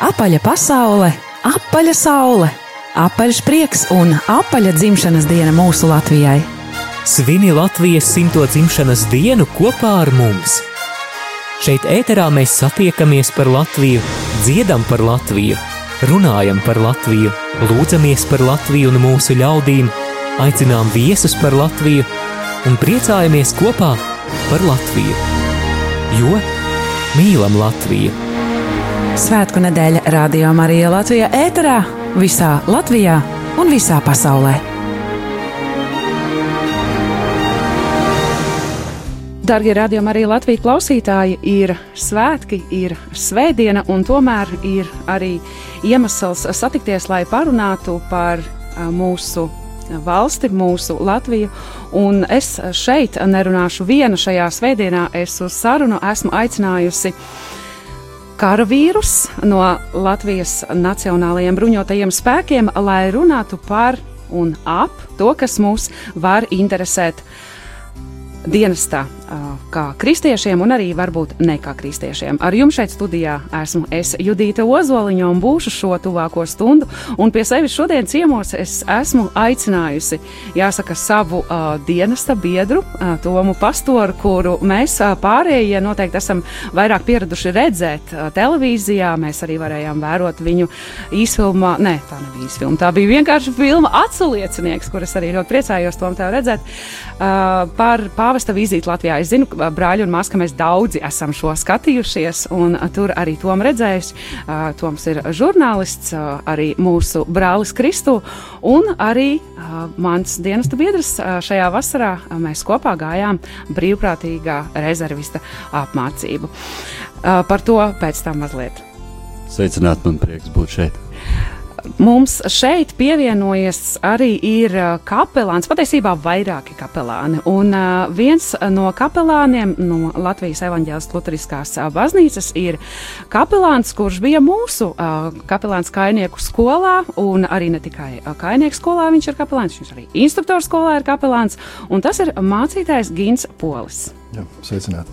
apaļa pasaule, apaļa saule, apaļš prieks un apaļa dzimšanas diena mūsu Latvijai. Svini Latvijas simto dzimšanas dienu kopā ar mums! Šeit ēterā mēs satiekamies par Latviju, dziedam par Latviju, runājam par Latviju, lūdzamies par Latviju un mūsu ļaudīm, aicinām viesus par Latviju un priecājamies kopā par Latviju. Jo mīlam Latviju! Svētku nedēļa Radio Marija Latvijā ēterā visā Latvijā un visā pasaulē. Darbie radījumi, arī Latvijas klausītāji, ir svētki, ir svētdiena, un tomēr ir arī iemesls satikties, lai parunātu par mūsu valsti, mūsu Latviju. Un es šeit nerunāšu viena šajā svētdienā, es uz sarunu esmu aicinājusi karavīrus no Latvijas Nacionālajiem bruņotajiem spēkiem, lai runātu par un ap to, kas mūs var interesēt dienestā, kā kristiešiem, un arī varbūt ne kā kristiešiem. Ar jums šeit studijā esmu es Judīta Ozoliņa un būšu šo tuvāko stundu. Un pie sevis šodien ciemos es esmu aicinājusi, jāsaka, savu uh, dienesta biedru, uh, Tomu Pastoru, kuru mēs uh, pārējie noteikti esam vairāk pieraduši redzēt uh, televīzijā. Mēs arī varējām vērot viņu īsfilmā, ne, tā nebija īsfilma, tā bija vienkārši filma Atsaliecinieks, kuras arī ļoti priecājos Tom tev redzēt, uh, par pāvesta vizīti Latvijā. Es zinu, ka brāļi un māsa, mēs daudzi esam šo skatījušies, un tur arī Toms redzējis. Toms ir žurnālists, arī mūsu brālis Kristu, un arī mans dienesta biedrs šajā vasarā. Mēs kopā gājām brīvprātīgā rezervista apmācību. Par to pēc tam mazliet. Sveicināt, man prieks būt šeit. Mums šeit pievienojies arī ir kapelāns, patiesībā vairāki kapelāni. Un uh, viens no kapelāniem no Latvijas evaņģēlas Lutheriskās baznīcas ir kapelāns, kurš bija mūsu kapelāns kainieku skolā, un arī ne tikai kainieku skolā viņš ir kapelāns, viņš arī instruktoru skolā ir kapelāns, un tas ir mācītājs Gins Polis. Jā, sveicināti.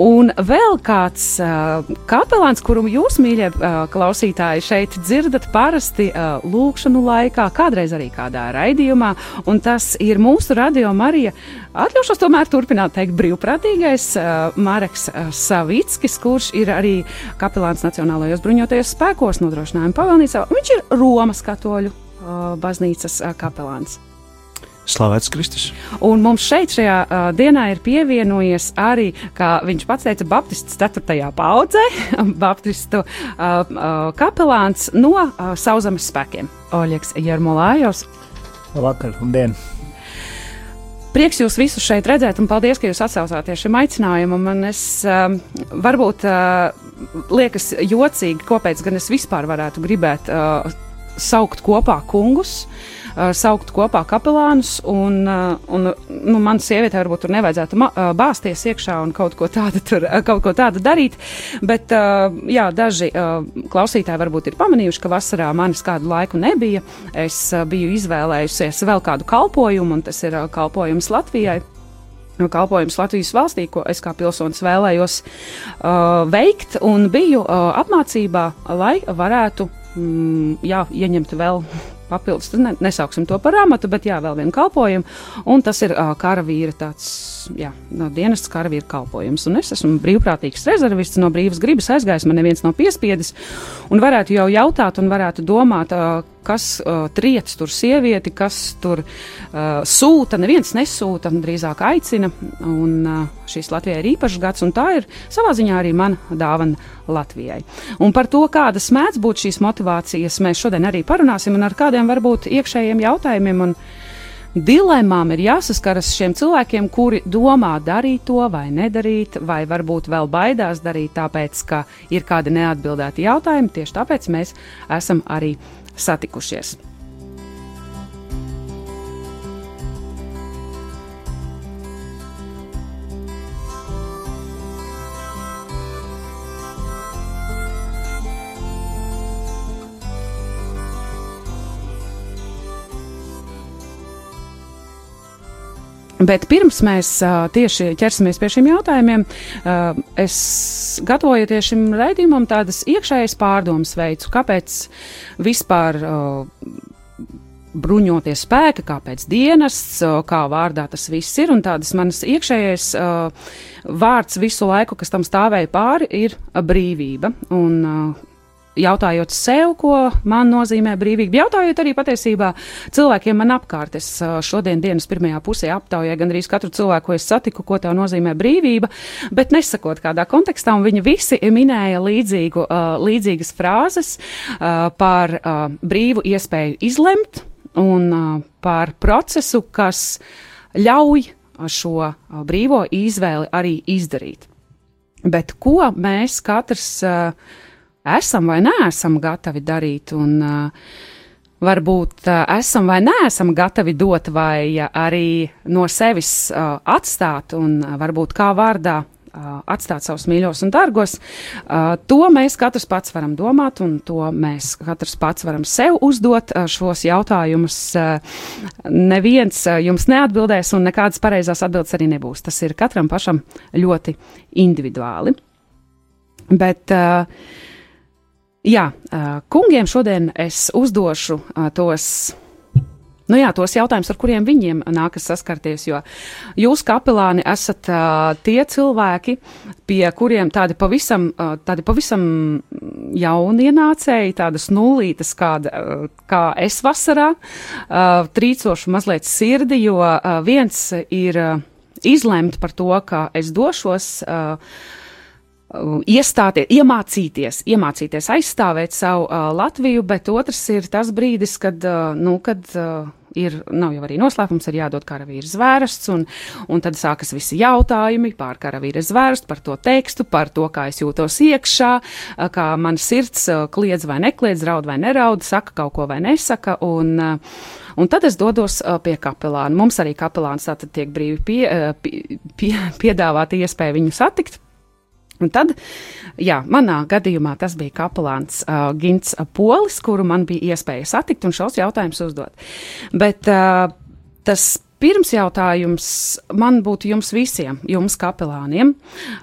Un vēl kāds uh, kapelāns, kuru jūs, mīļie uh, klausītāji, šeit dzirdat parasti uh, lūkšanu laikā, kādreiz arī kādā raidījumā, un tas ir mūsu radio Marija. Atļaušos tomēr turpināt teikt brīvprātīgais uh, Mareks uh, Savickis, kurš ir arī kapelāns Nacionālajos bruņotajos spēkos nodrošinājuma pavēlnīcā. Viņš ir Romas katoļu uh, baznīcas uh, kapelāns. Slavēts Kristus. Un mums šeit šajā uh, dienā ir pievienojies arī, kā viņš pats teica, Baptists 4. paudzē, Baptistu uh, uh, kapelāns no uh, Sauzemes spēkiem Oļegs Jermolājos. Labvakar un dien! Prieks jūs visus šeit redzēt, un paldies, ka jūs atsaucāties šim aicinājumam. Man es uh, varbūt uh, liekas jocīgi, kāpēc gan es vispār varētu gribēt uh, saukt kopā kungus. Uh, saukt kopā kapelānus. Un, uh, un, nu, man sievietē varbūt tur nevajadzētu uh, bāzties iekšā un kaut ko tādu, tur, uh, kaut ko tādu darīt. Bet uh, jā, daži uh, klausītāji varbūt ir pamanījuši, ka vasarā manis kādu laiku nebija. Es uh, biju izvēlējusies vēl kādu kalpojumu, un tas ir uh, kalpojums Latvijai kalpojums Latvijas valstī, ko es kā pilsonis vēlējos uh, veikt, un biju uh, apmācībā, lai varētu mm, jā, ieņemt vēl papildus, ne, nesauksim to par amatu, bet jā, vēl vienu kalpojumu. Un tas ir uh, karavīra tāds, jā, no dienas karavīra kalpojums. Un es esmu brīvprātīgs rezervists, no brīvas gribas aizgājis, man neviens nav piespiedis. Un varētu jau jautāt, un varētu domāt, uh, kas uh, triec tur sievieti, kas tur uh, sūta. Neviens nesūta, drīzāk aicina. Un uh, šīs Latvijai ir īpašs gads, un tā ir savā ziņā arī mana dāvana Latvijai. Un par to, kādas mēdz būt šīs motivācijas, mēs šodien arī parunāsim, un ar kādiem varbūt iekšējiem jautājumiem. Un, Dilemām ir jāsaskaras šiem cilvēkiem, kuri domā darīt to vai nedarīt, vai varbūt vēl baidās darīt, tāpēc, ka ir kādi neatbildēti jautājumi. Tieši tāpēc mēs esam arī satikušies. Bet pirms mēs uh, tieši ķersimies pie šiem jautājumiem, uh, es gatavojoties šim raidījumam, tādas iekšējas pārdomas veicu, kāpēc vispār. Uh, Bruņoties spēki, kāpēc dienests, kā vārdā tas viss ir, un tādas manas iekšējais uh, vārds visu laiku, kas tam stāvēja pāri, ir brīvība. Un, uh, jautājot sev, ko man nozīmē brīvība, jautājot arī patiesībā cilvēkiem man apkārt. Es šodien dienas pirmajā pusē aptaujāju gandrīz katru cilvēku, ko es satiku, ko tā nozīmē brīvība, bet nesakot kādā kontekstā, un viņi visi minēja līdzīgu, līdzīgas frāzes par brīvu iespēju izlemt un par procesu, kas ļauj šo brīvo izvēli arī izdarīt. Bet ko mēs katrs uh, esam vai neesam gatavi darīt. Un, uh, Varbūt uh, esam vai neesam gatavi dot, vai uh, arī no sevis uh, atstāt, un uh, varbūt kā vārdā uh, atstāt savus mīļos un dārgos. Uh, to mēs katrs pats varam domāt, un to mēs katrs pats varam sev uzdot šos jautājumus. Neviens jums neatbildēs, un nekādas pareizās atbildes arī nebūs. Tas ir katram pašam ļoti individuāli. Bet uh, Jā, kungiem šodien es uzdošu tos. Nu jā, tos jautājumus, ar kuriem viņiem nākas saskarties, jo jūs, kapelāni, esat uh, tie cilvēki, pie kuriem tādi pavisam, uh, tādi pavisam jaunienācēji, tādas nulītas, kāda, uh, kā es vasarā, uh, trīcošu mazliet sirdi, jo uh, viens ir uh, izlemt par to, ka es došos. Uh, iestāties, iemācīties, iemācīties aizstāvēt savu uh, Latviju, bet otrs ir tas brīdis, kad, uh, nu, kad uh, ir, nav jau arī noslēpums, ir jādod karavīra zvērsts, un, un tad sākas visi jautājumi par karavīra zvērstu, par to tekstu, par to, kā es jūtos iekšā, uh, kā man sirds uh, kliedz vai nekliedz, raud vai neraud, saka kaut ko vai nesaka, un, uh, Un tad es dodos uh, pie kapelāna. Mums arī kapelāns tātad tiek brīvi pie, uh, pie, pie, piedāvāta iespēja viņu satikt. Un tad, jā, manā gadījumā tas bija kapelāns uh, Gins Polis, kuru man bija iespēja satikt un šos jautājumus uzdot. Bet uh, tas pirms jautājums man būtu jums visiem, jums kapelāniem,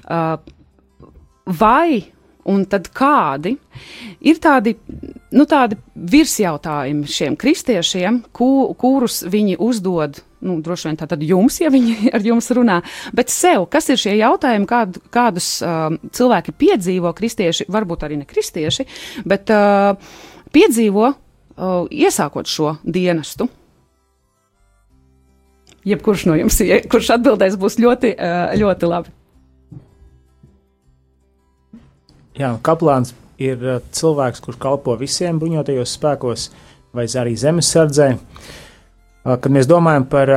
uh, vai un tad kādi ir tādi, nu, tādi virsjautājumi šiem kristiešiem, ku, kurus viņi uzdod nu, droši vien tātad jums, ja viņi ar jums runā, bet sev, kas ir šie jautājumi, kād, kādus uh, cilvēki piedzīvo, kristieši, varbūt arī ne kristieši, bet uh, piedzīvo uh, iesākot šo dienestu. Jebkurš no jums, kurš atbildēs, būs ļoti, uh, ļoti labi. Jā, kaplāns ir uh, cilvēks, kurš kalpo visiem bruņotajos spēkos vai arī zemesardzē. Uh, Kad mēs domājam par,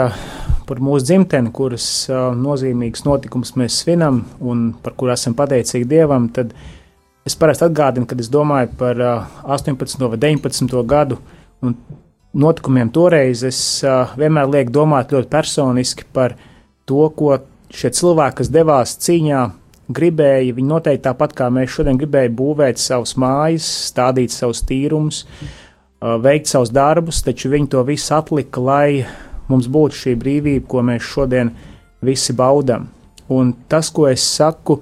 par mūsu dzimteni, kuras nozīmīgas notikumus mēs svinam un par kurām esam pateicīgi Dievam, tad es parasti atgādinu, kad es domāju par 18. vai 19. gadu un notikumiem toreiz, es vienmēr lieku domāt ļoti personiski par to, ko šie cilvēki, kas devās cīņā, gribēja. Viņi noteikti tāpat kā mēs šodien gribējām būvēt savus mājas, stādīt savus tīrumus. Mm veikt savus darbus, taču viņi to visu atlika, lai mums būtu šī brīvība, ko mēs šodien visi baudām. Un tas, ko es saku,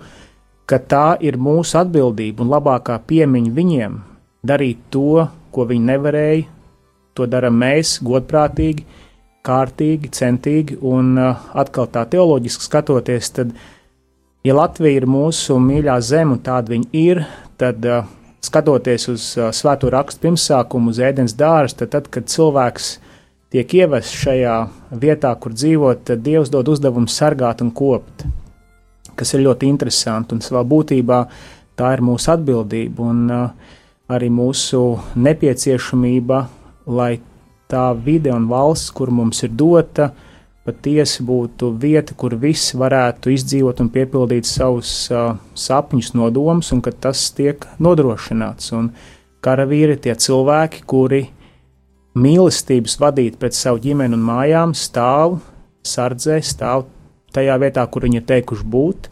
ka tā ir mūsu atbildība un labākā piemiņa viņiem darīt to, ko viņi nevarēja, to darām mēs godprātīgi, kārtīgi, centīgi un uh, atkal tā teoloģiski skatoties, tad, ja Latvija ir mūsu mīļā zeme un tāda viņa ir, tad uh, skatoties uz svēto rakstu pirmsākumu, uz ēdienas dārstu, tad, tad, kad cilvēks tiek ievests šajā vietā, kur dzīvot, tad Dievs dod uzdevumu sargāt un kopt, kas ir ļoti interesanti. Un savā būtībā tā ir mūsu atbildība un arī mūsu nepieciešamība, lai tā vide un valsts, kur mums ir dota, uh, patiesi būtu vieta, kur visi varētu izdzīvot un piepildīt savus uh, sapņus, nodomus, un ka tas tiek nodrošināts. Un karavīri ir tie cilvēki, kuri mīlestības vadīt pret savu ģimeni un mājām stāv, sardzē, stāv tajā vietā, kur viņi ir teikuši būt,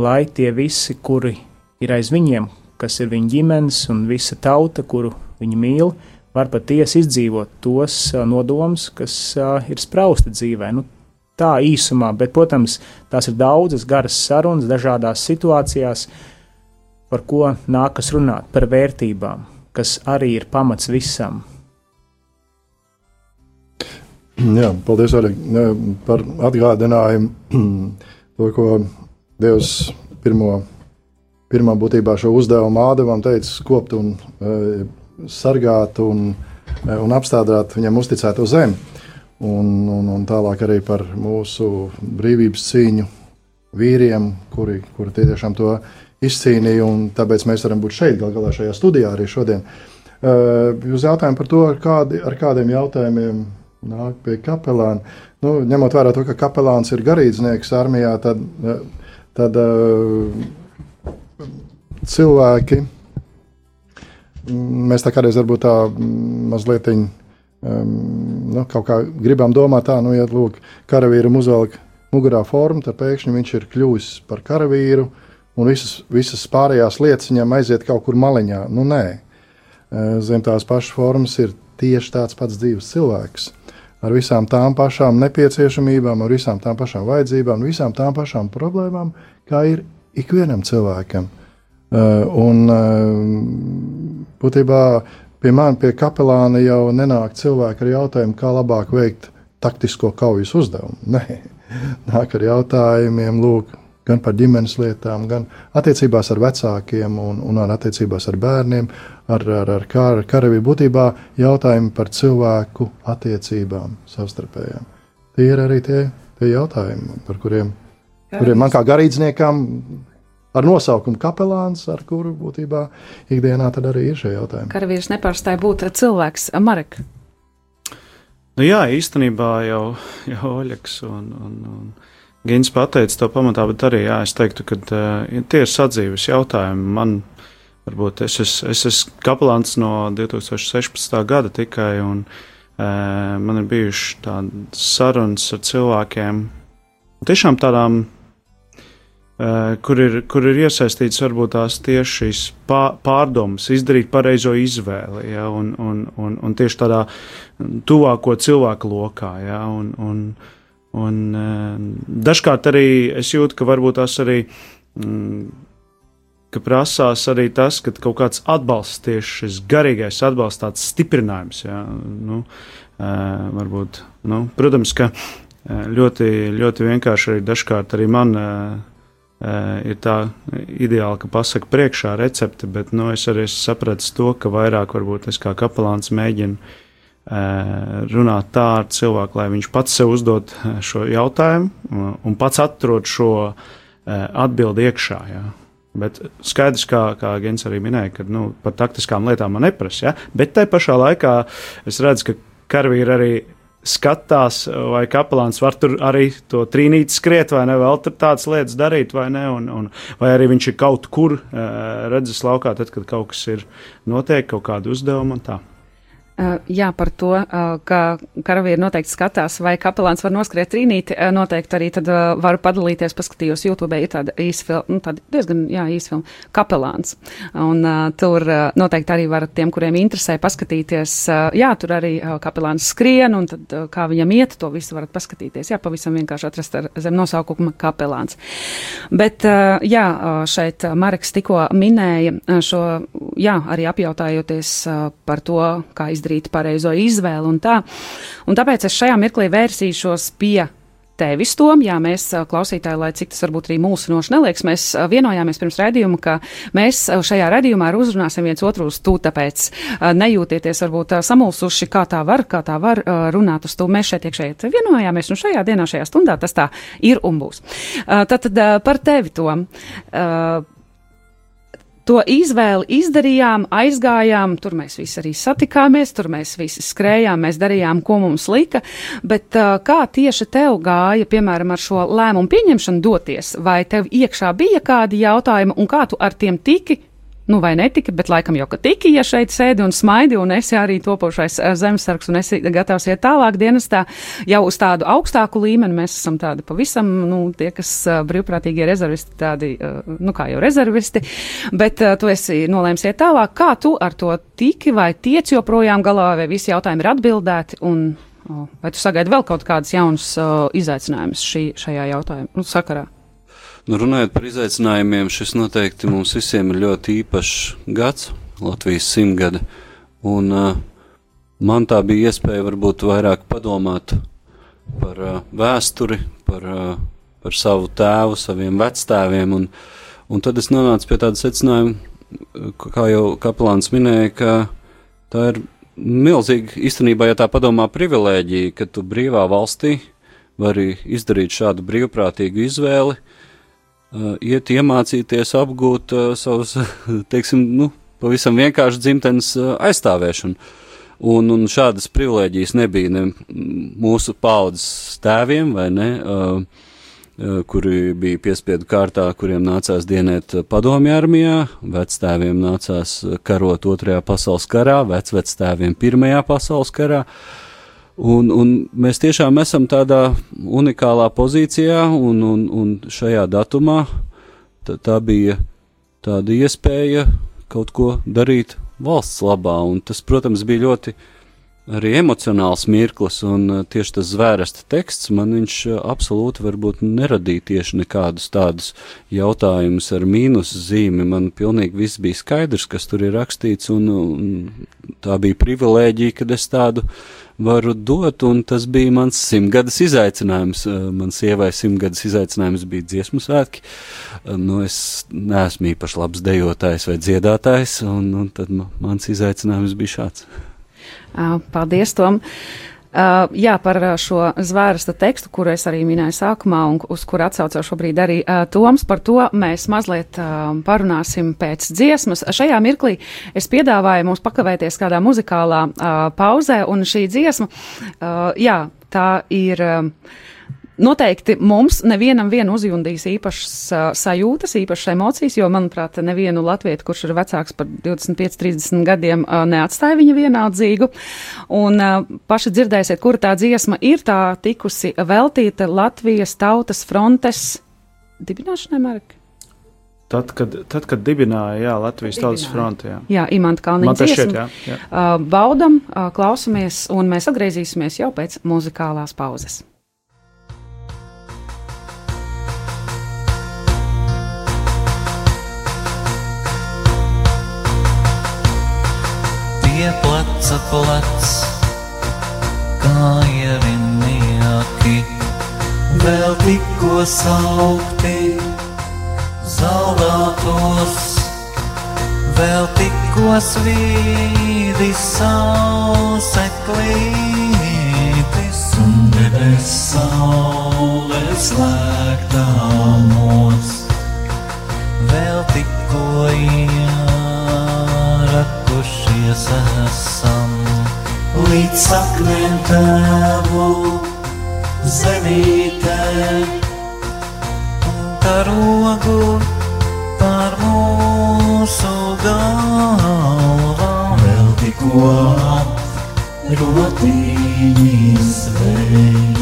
lai tie visi, kuri ir aiz viņiem, kas ir viņu ģimenes un visa tauta, kuru viņi mīl, var patiesi izdzīvot tos nodomus, kas ir sprausti dzīvē. Nu, tā īsumā, bet, protams, tās ir daudzas garas sarunas dažādās situācijās, par ko nākas runāt, par vērtībām, kas arī ir pamats visam. Jā, paldies arī par atgādinājumu to, ko Dievs pirmo, pirmā būtībā šo uzdevumu Ādavam teica kopt un e, sargāt un, un apstādāt viņam uzticēto zemi. Un, un, un tālāk arī par mūsu brīvības cīņu vīriem, kuri, kuri tiešām to izcīnīja. Tāpēc mēs varam būt šeit, gal galā šajā studijā arī šodien. Jūs jautājat par to, ar, kādi, ar kādiem jautājumiem nāk pie kapelāna. Nu, ņemot vērā to, ka kapelāns ir garīdznieks armijā, tad, tad uh, cilvēki, mēs tā kādreiz varbūt tā mazliet um, nu, kaut kā gribam domāt, tā, nu, ja lūk, karavīram uzvelk mugurā formu, tad pēkšņi viņš ir kļuvis par karavīru, un visas, visas pārējās lietas viņam aiziet kaut kur maliņā. Nu, nē, zem tās pašas formas ir tieši tāds pats dzīves cilvēks. Ar visām tām pašām nepieciešamībām, ar visām tām pašām vajadzībām, visām tām pašām problēmām, kā ir ikvienam cilvēkam. Uh, un uh, būtībā Pie manis, pie kapelāna jau nenāk cilvēki ar jautājumu, kā labāk veikt taktisko kaujas uzdevumu. Nē, nāk ar jautājumiem, lūk, gan par ģimenes lietām, gan attiecībās ar vecākiem un, un ar attiecībās ar bērniem, ar, ar, ar kar, karavīru būtībā jautājumi par cilvēku attiecībām savstarpējām. Tie ir arī tie, tie jautājumi, par kuriem, kuriem man kā garīdzniekam ar nosaukumu kapelāns, ar kuru būtībā ikdienā arī ir šie jautājumi. Karavīrs nepārstāja būt cilvēks, Marek. Nu jā, īstenībā jau, jau Oļegs un, un, un Gins pateica to pamatā, bet arī jā, es teiktu, ka uh, tie ir sadzīves jautājumi. Man varbūt es, es, es esmu kapelāns no 2016. gada tikai, un uh, man ir bijuši tādas sarunas ar cilvēkiem, tiešām tādām kur ir, kur ir iesaistīts varbūt tās tieši šīs pārdomas, izdarīt pareizo izvēli, ja, un, un, un, un tieši tādā tuvāko cilvēku lokā. Ja, un, un, un, eh, dažkārt arī es jūtu, ka varbūt tās arī. Mm, ka prasās arī tas, ka kaut kāds atbalsts, tieši šis garīgais atbalsts, tāds stiprinājums. Jā, nu, uh, varbūt, nu, protams, ka ļoti, ļoti vienkārši arī dažkārt arī man Eh, ir tā ideāli, ka pasaka priekšā recepte, bet nu, es arī sapratu to, ka vairāk varbūt es kā kapelāns mēģinu eh, runāt tā ar cilvēku, lai viņš pats sev uzdod eh, šo jautājumu un pats atrod šo atbildi iekšā. Jā. Bet skaidrs, kā, kā Gens arī minēja, ka nu, par taktiskām lietām man neprasa. Ja? Bet tajā pašā laikā es redzu, ka karavīri arī skatās, vai kapelāns var tur arī to trīnīti skriet, vai ne, vēl tur tādas lietas darīt, vai ne, un, un vai arī viņš ir kaut kur redzes laukā, tad, kad kaut kas ir notiek, kaut kāda uzdevuma un tā. Uh, jā, par to, uh, ka karavīri noteikti skatās, vai kapelāns var noskriet trīnīti. Uh, noteikti arī tad varu padalīties, paskatījos YouTube, ir tāda īsa filma, nu, tāda diezgan, jā, īsa filma, kapelāns. Un tur noteikti arī var tiem, kuriem interesē, paskatīties. Jā, tur arī kapelāns skrien, un tad kā viņam iet, to visu varat paskatīties. Jā, pavisam vienkārši atrast ar zem nosaukuma kapelāns. Bet, jā, šeit Mareks tikko minēja šo, jā, arī apjautājoties par to, kā izdarīt izdarīt pareizo izvēli un tā. Un tāpēc es šajā mirklī vērsīšos pie tevis, Tom. Jā, mēs klausītāji, lai cik tas varbūt arī mūsinoši neliekas, mēs vienojāmies pirms redzījuma, ka mēs šajā redzījumā uzrunāsim viens otru uz tu, tāpēc nejūtieties varbūt samulsuši, kā tā var, kā tā var runāt uz tu. Mēs šeit iekšēji vienojāmies, un šajā dienā, šajā stundā tas tā ir un būs. Tātad par tevi, Tom to izvēli izdarījām, aizgājām, tur mēs visi arī satikāmies, tur mēs visi skrējām, mēs darījām, ko mums lika, bet uh, kā tieši tev gāja, piemēram, ar šo lēmumu pieņemšanu doties, vai tev iekšā bija kādi jautājumi un kā tu ar tiem tiki nu, vai netika, bet laikam jau, ka tiki, ja šeit sēdi un smaidi, un esi arī topošais eh, zemesargs, un esi gatavs iet tālāk dienestā, jau uz tādu augstāku līmeni. Mēs esam tādi pavisam, nu, tie, kas uh, brīvprātīgie rezervisti, tādi, uh, nu, kā jau rezervisti, bet tu esi nolēms iet tālāk. Kā tu ar to tiki, vai tiec joprojām galā, vai visi jautājumi ir atbildēti, un Vai tu sagaidi vēl kaut kādus jaunus uh, izaicinājumus šajā jautājumā, nu, sakarā? Nu, runājot par izaicinājumiem, šis noteikti mums visiem ir ļoti īpašs gads, Latvijas simtgada. Un, uh, man tā bija iespēja varbūt vairāk padomāt par uh, vēsturi, par, uh, par savu tēvu, saviem vectēviem. Un, un tad es nonācu pie tāda secinājuma, kā jau kapelāns minēja, ka tā ir milzīga, īstenībā, ja tā padomā, privilēģija, ka tu brīvā valstī vari izdarīt šādu brīvprātīgu izvēli, iet iemācīties apgūt uh, savus, teiksim, nu, pavisam vienkārši dzimtenes uh, aizstāvēšanu. Un, un šādas privilēģijas nebija ne mūsu paudzes tēviem vai ne. Uh, Eh, kuri bija piespiedu kārtā, kuriem nācās dienēt padomju armijā, vectēviem nācās karot Otrajā pasaules karā, vecvectēviem Pirmajā pasaules karā. Un, un mēs tiešām esam tādā unikālā pozīcijā, un, un, un šajā datumā tā, tā bija tāda iespēja kaut ko darīt valsts labā, un tas, protams, bija ļoti uh, arī emocionāls mirklis, un uh, tieši tas zvērsta teksts man viņš uh, absolūti varbūt neradīja tieši nekādus tādus jautājumus ar mīnus zīmi. Man pilnīgi viss bija skaidrs, kas tur ir rakstīts, un, un tā bija privilēģija, kad es tādu varu dot, un tas bija mans simtgades izaicinājums. Uh, man sievai simtgades izaicinājums bija dziesmu svētki. Nu, es neesmu īpaši labs dejotājs vai dziedātājs, un, un tad mans izaicinājums bija šāds. Paldies, Tom! Uh, jā, par šo zvērsta tekstu, kuru es arī minēju sākumā un uz kuru atsaucās šobrīd arī uh, Toms, par to mēs mazliet uh, parunāsim pēc dziesmas. Šajā mirklī es piedāvāju mums pakavēties kādā muzikālā uh, pauzē, un šī dziesma, uh, jā, tā ir. Uh, Noteikti mums nevienam vien uzjundīs īpašas uh, sajūtas, īpašas emocijas, jo, manuprāt, nevienu latviešu, kurš ir vecāks par 25, 30 gadiem, uh, neatstāja viņa vienaldzīgu. Un uh, paši dzirdēsiet, kur tā dziesma ir tā tikusi veltīta Latvijas tautas frontes dibināšanai, Marek? Tad, kad, tad, kad dibināja jā, Latvijas dibināja. Tautas fronti. Jā, jā Imants Kalniņš. Šķiet, jā, jā. Baudam, klausamies, un mēs atgriezīsimies jau pēc muzikālās pauzes. Pie pleca plec, kā ievinieki, vēl tikko saukti, zaudātos, vēl tikko svīdi sauseklītis un debes saule slēgdamos, vēl tikko iet rakušies esam līdz saknēm tēvu zemītē karogu par mūsu galvām. Vēl tikko rotīņas vējš.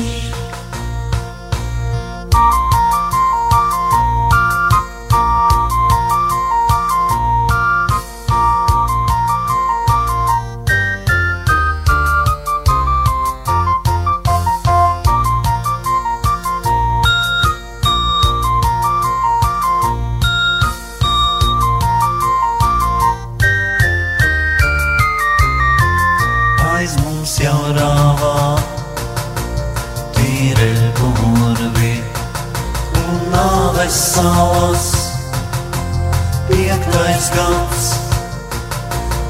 gads,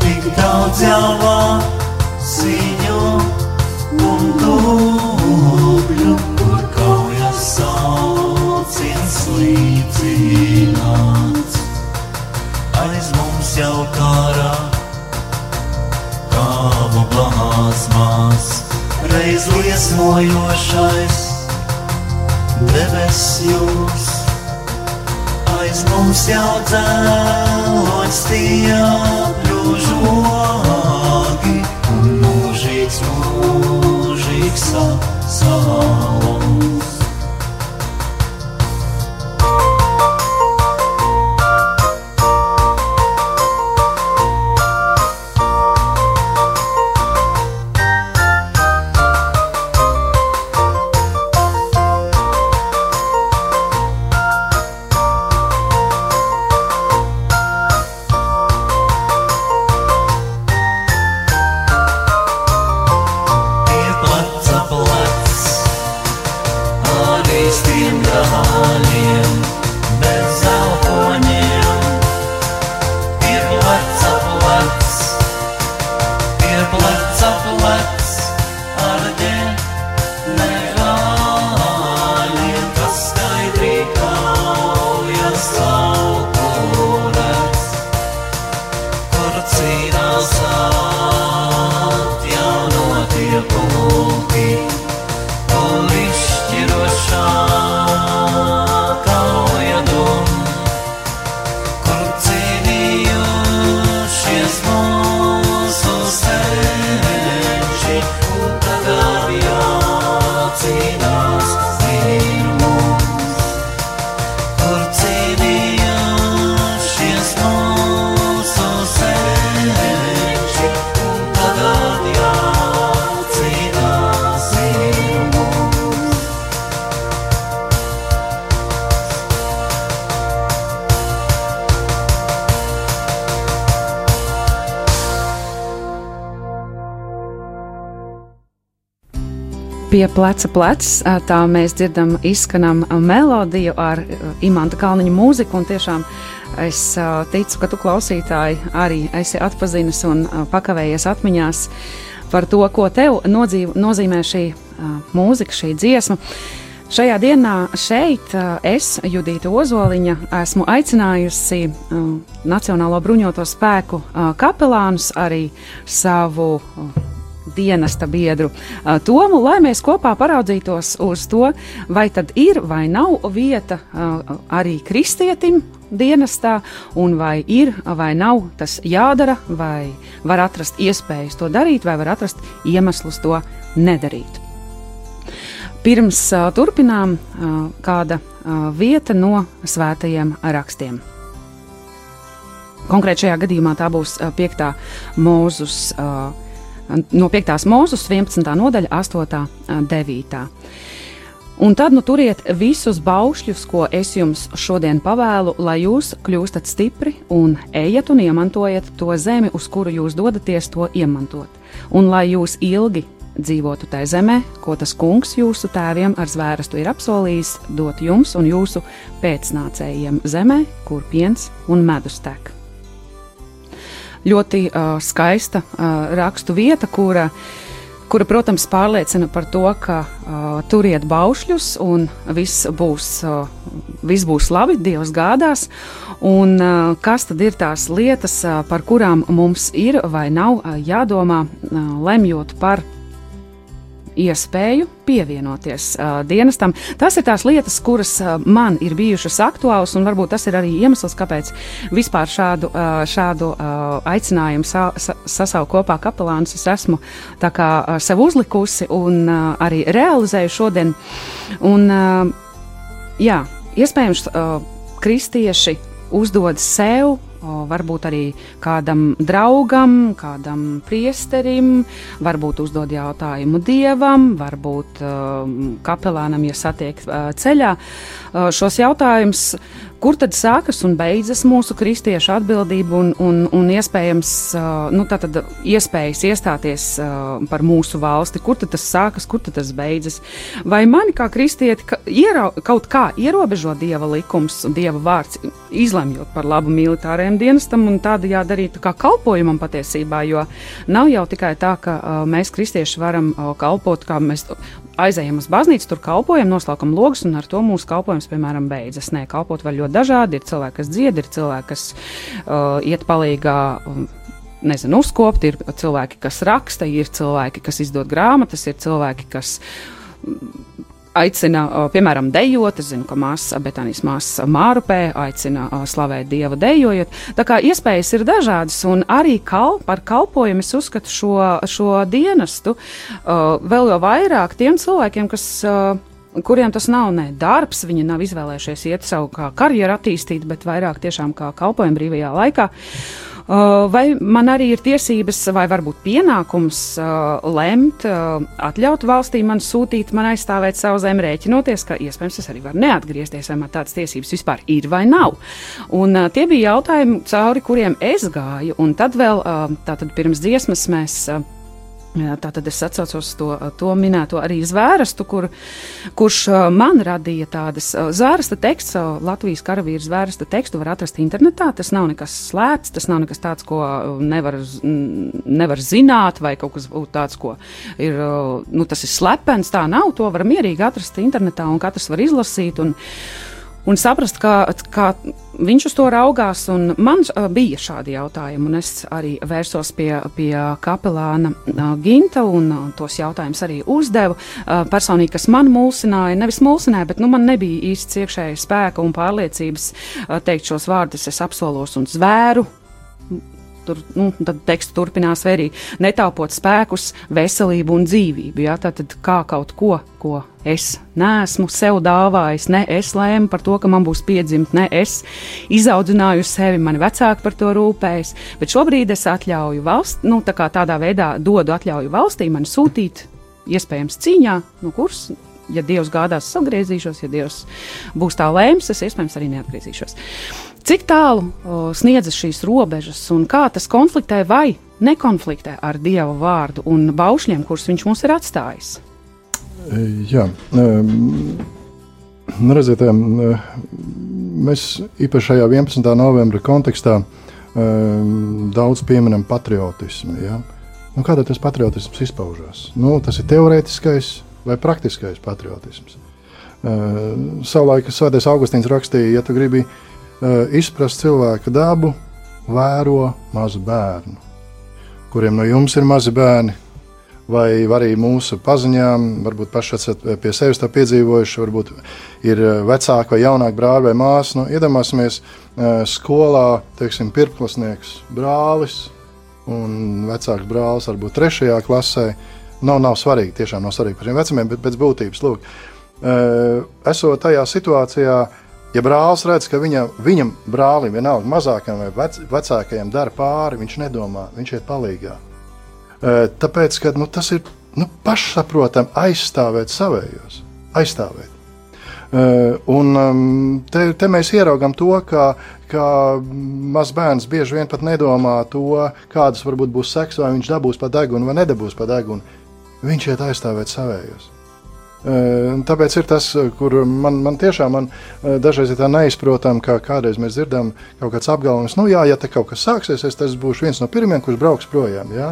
tik daudz jāvā ziņu un dubļu, kur kaujas sauciens līdzināts. Aiz mums jau kārā, kāvu blāzmās, reiz liesmojošais debes jūs. Aiz mums jau cēlots tie apļūžogi un mūžīgs mūžīgs salons. Pie pleca plecs tā mēs dzirdam, izskanam melodiju ar imanta kalniņa mūziku. Tiešām es ticu, ka tu klausītāji arī esi atpazinis un pakavējies atmiņās par to, ko tev nodzīv, nozīmē šī mūzika, šī dziesma. Šajā dienā šeit es, Judita Ozoliņa, esmu aicinājusi Nacionālo bruņoto spēku kapelānus, arī savu dienesta biedru Tomu, lai mēs kopā paraudzītos uz to, vai tad ir vai nav vieta arī kristietim dienestā, un vai ir vai nav tas jādara, vai var atrast iespējas to darīt, vai var atrast iemeslus to nedarīt. Pirms uh, turpinām uh, kāda uh, vieta no svētajiem rakstiem. Konkrēt šajā gadījumā tā būs uh, 5. mūzus uh, no 5. mūzes 11. nodaļa, 8. un 9. Un tad nu turiet visus baušļus, ko es jums šodien pavēlu, lai jūs kļūstat stipri un ejat un iemantojat to zemi, uz kuru jūs dodaties to iemantot. Un lai jūs ilgi dzīvotu tajā zemē, ko tas kungs jūsu tēviem ar zvērestu ir apsolījis, dot jums un jūsu pēcnācējiem zemē, kur piens un medus tek ļoti uh, skaista uh, rakstu vieta, kura, kura, protams, pārliecina par to, ka uh, turiet baušļus un viss būs, uh, viss būs labi, Dievs gādās. Un, uh, kas tad ir tās lietas, uh, par kurām mums ir vai nav uh, jādomā, uh, lemjot par iespēju pievienoties uh, dienestam. Tas ir tās lietas, kuras uh, man ir bijušas aktuālas, un varbūt tas ir arī iemesls, kāpēc vispār šādu, uh, šādu uh, aicinājumu sa sa sasaukt kopā kapelānus es esmu kā, uh, sev uzlikusi un uh, arī realizēju šodien. Un, uh, jā, iespējams, uh, kristieši uzdod sev varbūt arī kādam draugam, kādam priesterim, varbūt uzdod jautājumu dievam, varbūt kapelānam, ja satiek ceļā. Šos jautājumus kur tad sākas un beidzas mūsu kristiešu atbildība un, un, un iespējams, nu, tātad iespējas iestāties par mūsu valsti, kur tad tas sākas, kur tad tas beidzas. Vai mani kā kristieti ka, ierau, kaut kā ierobežo dieva likums un dieva vārds, izlemjot par labu militārajam dienestam un tādajādi arī tā kā kalpojumam patiesībā, jo nav jau tikai tā, ka mēs kristieši varam kalpot, kā mēs aizējam uz baznīcu, tur kalpojam, noslēdzam logus, un ar to mūsu kalpojums, piemēram, beidzas. Nē, kalpot var ļoti dažādi. Ir cilvēki, kas dzied, ir cilvēki, kas uh, iet palīgā. Um, Nezinu, uzkopt, ir cilvēki, kas raksta, ir cilvēki, kas izdod grāmatas, ir cilvēki, kas aicina, piemēram, dejot. Es zinu, ka māsa Betānijas māsa Mārupē aicina slavēt Dievu dejojot. Tā kā iespējas ir dažādas, un arī kal, par kalpojumu es uzskatu šo, šo dienestu vēl jau vairāk tiem cilvēkiem, kas kuriem tas nav ne darbs, viņi nav izvēlējušies iet savu karjeru attīstīt, bet vairāk tiešām kā kalpojumu brīvajā laikā. Uh, vai man arī ir tiesības, vai varbūt pienākums uh, lemt, uh, atļaut valstī man sūtīt, man aizstāvēt savu zemi, rēķinoties, ka iespējams es arī varu neatgriezties, vai man tādas tiesības vispār ir vai nav. Un tie bija jautājumi, cauri kuriem es gāju, un tad vēl tātad pirms dziesmas mēs Tātad es atcaucos to, to minēto arī zvērstu, kur, kurš man radīja tādas zvērsta teksts, Latvijas karavīru zvērsta tekstu var atrast internetā. Tas nav nekas slēpts, tas nav nekas tāds, ko nevar, nevar zināt, vai kaut kas tāds, ko ir, nu, tas ir slepens. Tā nav, to var mierīgi atrast internetā un katrs var izlasīt. Un, un saprast, kā, kā viņš uz to raugās. Man bija šādi jautājumi, un es arī vērsos pie, pie kapelāna Ginta un tos jautājumus arī uzdevu. Personīgi, kas man mulsināja, nevis mulsināja, bet nu, man nebija īsti iekšēja spēka un pārliecības teikt šos vārdus, es apsolos un zvēru tur nu, teksts turpinās arī netaupot spēkus, veselību un dzīvību. Ja? Tad kā kaut ko, ko es neesmu sev dāvājis, ne es lēmu par to, ka man būs piedzimt, ne es izaudzināju sevi, mani vecāki par to rūpējas. Bet šobrīd es atļauju valsts, nu, tā tādā veidā dodu atļauju valstī man sūtīt, iespējams, cīņā, no kuras ja Dievs gādās, es atgriezīšos, ja Dievs būs tā lēms, es iespējams arī neatgriezīšos. Cik tālu o, sniedzas šīs robežas un kā tas konfliktē vai nekonfliktē ar Dieva vārdu un baušļiem, kurus viņš mums ir atstājis? Jā, um, redziet, um, mēs īpaši šajā 11. novembra kontekstā um, daudz pieminam patriotismu. Ja? Nu, kādā tas patriotisms izpaužas? Nu, tas ir teorētiskais vai praktiskais patriotisms. Uh, savulaik Svētais Augustīns rakstīja, ja tu gribi uh, izprast cilvēka dabu, vēro mazu bērnu, kuriem no jums ir mazi bērni, vai arī mūsu paziņām, varbūt paši esat pie sevis to piedzīvojuši, varbūt ir eh, vecāki vai jaunāki brāļi vai māsas. Nu, iedomāsimies, eh, skolā, teiksim, pirmklasnieks brālis un vecāks brālis varbūt trešajā klasē. Nav, nav svarīgi, tiešām nav svarīgi par šiem vecumiem, bet pēc būtības, lūk, eh, esot tajā situācijā, ja brālis redz, ka viņa, viņam brālim, vienalga mazākajam vai vec, vecākajam, dara pāri, viņš nedomā, viņš iet palīdzīgā. Tāpēc, ka nu, tas ir nu, pašsaprotami aizstāvēt savējos, aizstāvēt. Un te, te mēs ieraugām to, ka, ka mazs bērns bieži vien pat nedomā to, kādas varbūt būs seks, vai viņš dabūs pa degunu vai nedabūs pa degunu. Viņš iet aizstāvēt savējos. Tāpēc ir tas, kur man, man tiešām man dažreiz ir tā neizprotami, ka kādreiz mēs dzirdam kaut kāds apgalvojums, nu jā, ja te kaut kas sāksies, es tas būšu viens no pirmajiem, kurš brauks projām. Jā.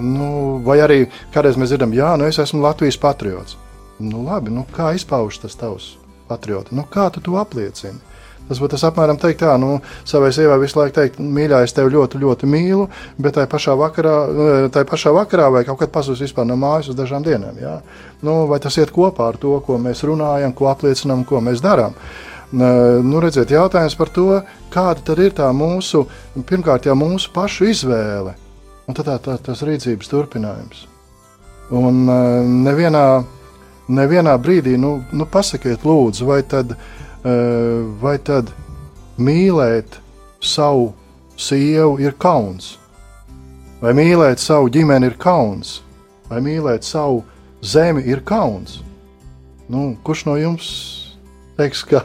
Nu, vai arī kādreiz mēs dzirdam, jā, nu es esmu Latvijas patriots. Nu, labi, nu, kā izpaužas tas tavs patriots? Nu, kā tu to apliecini? Tas būtu apmēram teikt, tā, nu, savai sievai visu laiku teikt, mīļā, es tevi ļoti, ļoti mīlu, bet tajā pašā vakarā, tajā pašā vakarā vai kaut kad pazudis vispār no mājas uz dažām dienām. Jā? Nu, vai tas iet kopā ar to, ko mēs runājam, ko apliecinām, ko mēs darām? Nu, redziet, jautājums par to, kāda tad ir tā mūsu, pirmkārt, jau mūsu pašu izvēle Un tad tā, tā, tas rīcības turpinājums. Un uh, nevienā, nevienā brīdī, nu, nu pasakiet, lūdzu, vai tad, vai tad mīlēt savu sievu ir kauns, vai mīlēt savu ģimeni ir kauns, vai mīlēt savu zemi ir kauns. Nu, kurš no jums teiks, ka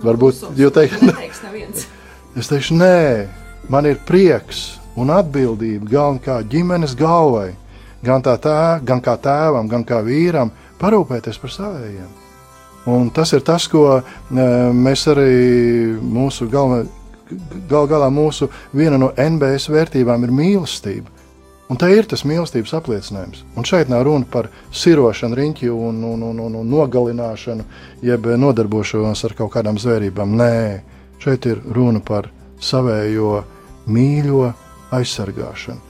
varbūt jūs teiksiet, es teikšu, nē, man ir prieks un atbildība galvenā kā ģimenes galvai, gan, tēv, gan kā tēvam, gan kā vīram, parūpēties par saviem. Un tas ir tas, ko e, mēs arī mūsu galvenā, gal galā mūsu viena no NBS vērtībām ir mīlestība. Un tā ir tas mīlestības apliecinājums. Un šeit nav runa par sirošanu, riņķi un, un, un, un, un nogalināšanu, jeb nodarbošanos ar kaut kādām zvērībām. Nē, šeit ir runa par savējo mīļo aizsargāšanu.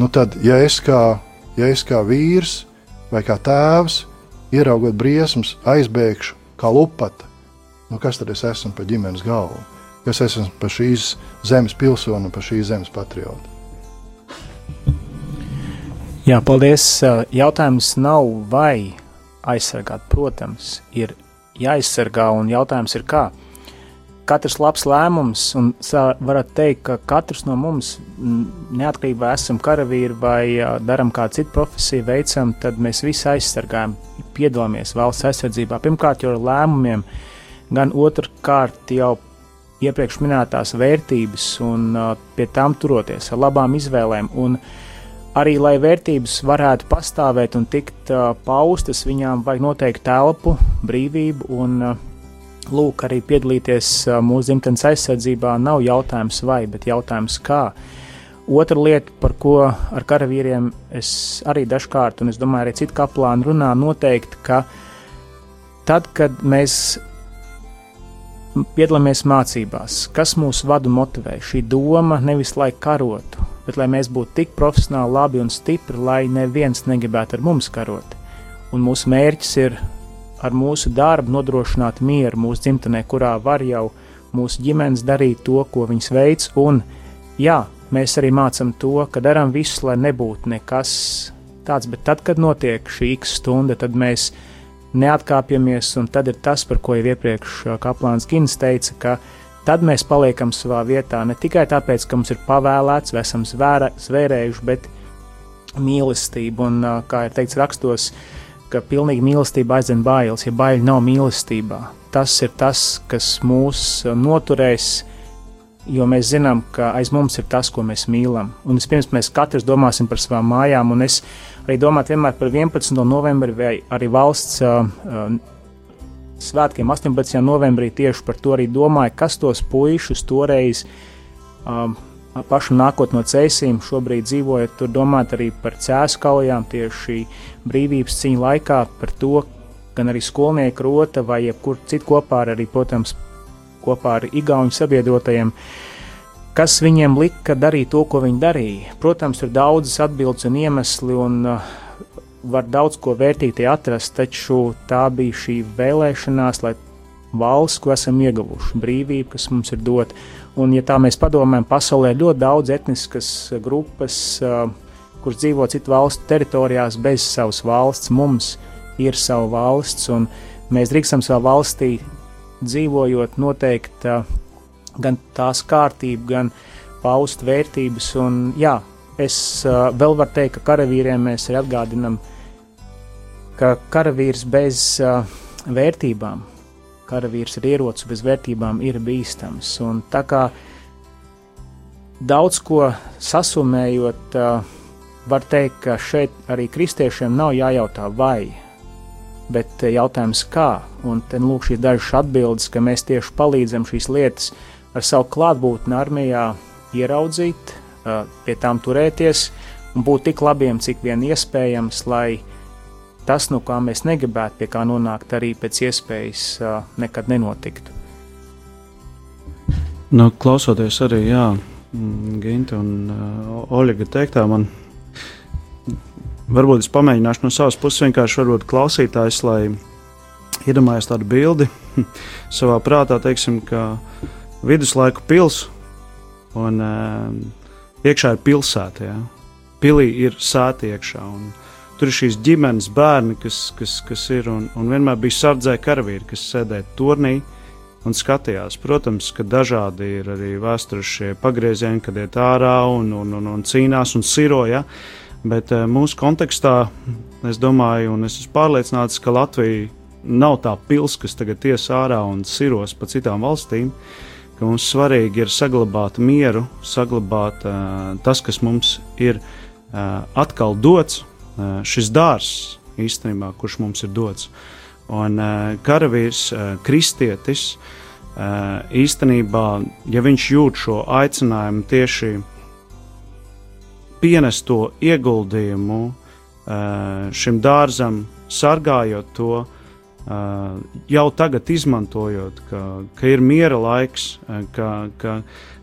Nu tad, ja es kā, ja es kā vīrs vai kā tēvs, ieraugot briesmas, aizbēgšu kā lupata, nu kas tad es esmu pa ģimenes galvu? Kas esmu pa šīs zemes pilsoni un pa šīs zemes patriotu? Jā, paldies. Jautājums nav vai aizsargāt. Protams, ir jāaizsargā, un jautājums ir kā katrs labs lēmums, un varat teikt, ka katrs no mums, neatkarībā esam karavīri vai darām kādu citu profesiju, veicam, tad mēs visi aizsargājam, piedalāmies valsts aizsardzībā. Pirmkārt, jau ar lēmumiem, gan otrkārt jau iepriekš minētās vērtības un pie tām turoties ar labām izvēlēm. Un arī, lai vērtības varētu pastāvēt un tikt paustas, viņām vajag noteikti telpu, brīvību un uh, lūk, arī piedalīties mūsu dzimtenes aizsardzībā nav jautājums vai, bet jautājums kā. Otra lieta, par ko ar karavīriem es arī dažkārt, un es domāju, arī citu kaplānu runā, noteikti, ka tad, kad mēs piedalāmies mācībās, kas mūs vadu motivē, šī doma nevis lai karotu, bet lai mēs būtu tik profesionāli, labi un stipri, lai neviens negribētu ar mums karot. Un mūsu mērķis ir ar mūsu darbu nodrošināt mieru mūsu dzimtenē, kurā var jau mūsu ģimenes darīt to, ko viņas veids. Un, jā, mēs arī mācām to, ka darām visu, lai nebūtu nekas tāds, bet tad, kad notiek šī x stunda, tad mēs neatkāpjamies, un tad ir tas, par ko jau iepriekš Kaplāns Gins teica, ka tad mēs paliekam savā vietā ne tikai tāpēc, ka mums ir pavēlēts, vai esam zvēra, zvērējuši, bet mīlestība, un, kā ir teikts rakstos, uh, ka pilnīgi mīlestība aizdzen bailes, ja baili nav mīlestībā. Tas ir tas, kas mūs uh, noturēs jo mēs zinām, ka aiz mums ir tas, ko mēs mīlam. Un vispirms mēs katrs domāsim par savām mājām, un es arī domāju vienmēr par 11. novembri vai arī valsts uh, uh, svētkiem 18. novembrī tieši par to arī domāju, kas tos puišus toreiz um, pašu nākot no cēsīm, šobrīd dzīvojot tur, domāt arī par cēsu kaujām tieši brīvības cīņu laikā, par to, gan arī skolnieku rota vai jebkur citu kopā ar arī, protams, kopā ar igauņu sabiedrotajiem, kas viņiem lika darīt to, ko viņi darīja. Protams, ir daudzas atbildes un iemesli, un uh, var daudz ko vērtīti atrast, taču tā bija šī vēlēšanās, lai valsts, ko esam ieguvuši, brīvība, kas mums ir dota, Un, ja tā mēs padomājam, pasaulē ir ļoti daudz etniskas grupas, kuras dzīvo citu valstu teritorijās bez savas valsts. Mums ir sava valsts, un mēs drīkstam savā valstī dzīvojot, noteikt gan tās kārtību, gan paust vērtības. Un, jā, es vēl varu teikt, ka karavīriem mēs arī atgādinām, ka karavīrs bez vērtībām karavīrs ar ieroci bez vērtībām ir bīstams. Un tā kā daudz ko sasumējot, var teikt, ka šeit arī kristiešiem nav jājautā vai, bet jautājums kā. Un te nu lūk šīs dažas atbildes, ka mēs tieši palīdzam šīs lietas ar savu klātbūtni armijā ieraudzīt, pie tām turēties un būt tik labiem, cik vien iespējams, lai tas, no kā mēs negribētu pie kā nonākt, arī pēc iespējas uh, nekad nenotiktu. Nu, klausoties arī jā, mm, Ginta un uh, Oļega teiktā, man varbūt es pamēģināšu no savas puses vienkārši klausītājs, lai iedomājas tādu bildi savā prātā, teiksim, ka viduslaiku pils un uh, iekšā ir pilsēta, jā. Pilī ir sēta iekšā un tur ir šīs ģimenes bērni, kas, kas, kas ir un, un vienmēr bija sardzē karavīri, kas sēdēja turnī un skatījās. Protams, ka dažādi ir arī vēstures šie pagriezieni, kad iet ārā un, un, un, un cīnās un siroja. Bet uh, mūsu kontekstā es domāju, un es esmu pārliecināts, ka Latvija nav tā pils, kas tagad ies ārā un siros pa citām valstīm. Mums svarīgi ir saglabāt mieru, saglabāt uh, tas, kas mums ir uh, atkal dots, šis dārzs īstenībā, kurš mums ir dots. Un karavīrs, kristietis, īstenībā, ja viņš jūt šo aicinājumu tieši pienest to ieguldījumu šim dārzam, sargājot to, jau tagad izmantojot, ka, ka ir miera laiks, ka, ka,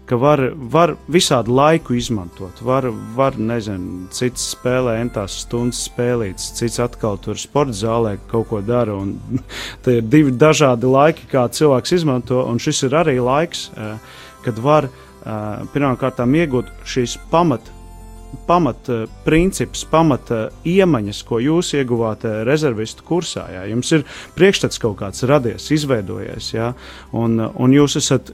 ka var, var visādi laiku izmantot. Var, var nezinu, cits spēlē entās stundas spēlītas, cits atkal tur sporta zālē kaut ko dara. Tie ir divi dažādi laiki, kā cilvēks izmanto, un šis ir arī laiks, kad var pirmkārt iegūt šīs pamat. Pamat princips, pamat iemaņas, ko jūs ieguvāt rezervistu kursā. Jā. Jums ir priekšstats kaut kāds radies, izveidojies, jā, un, un jūs esat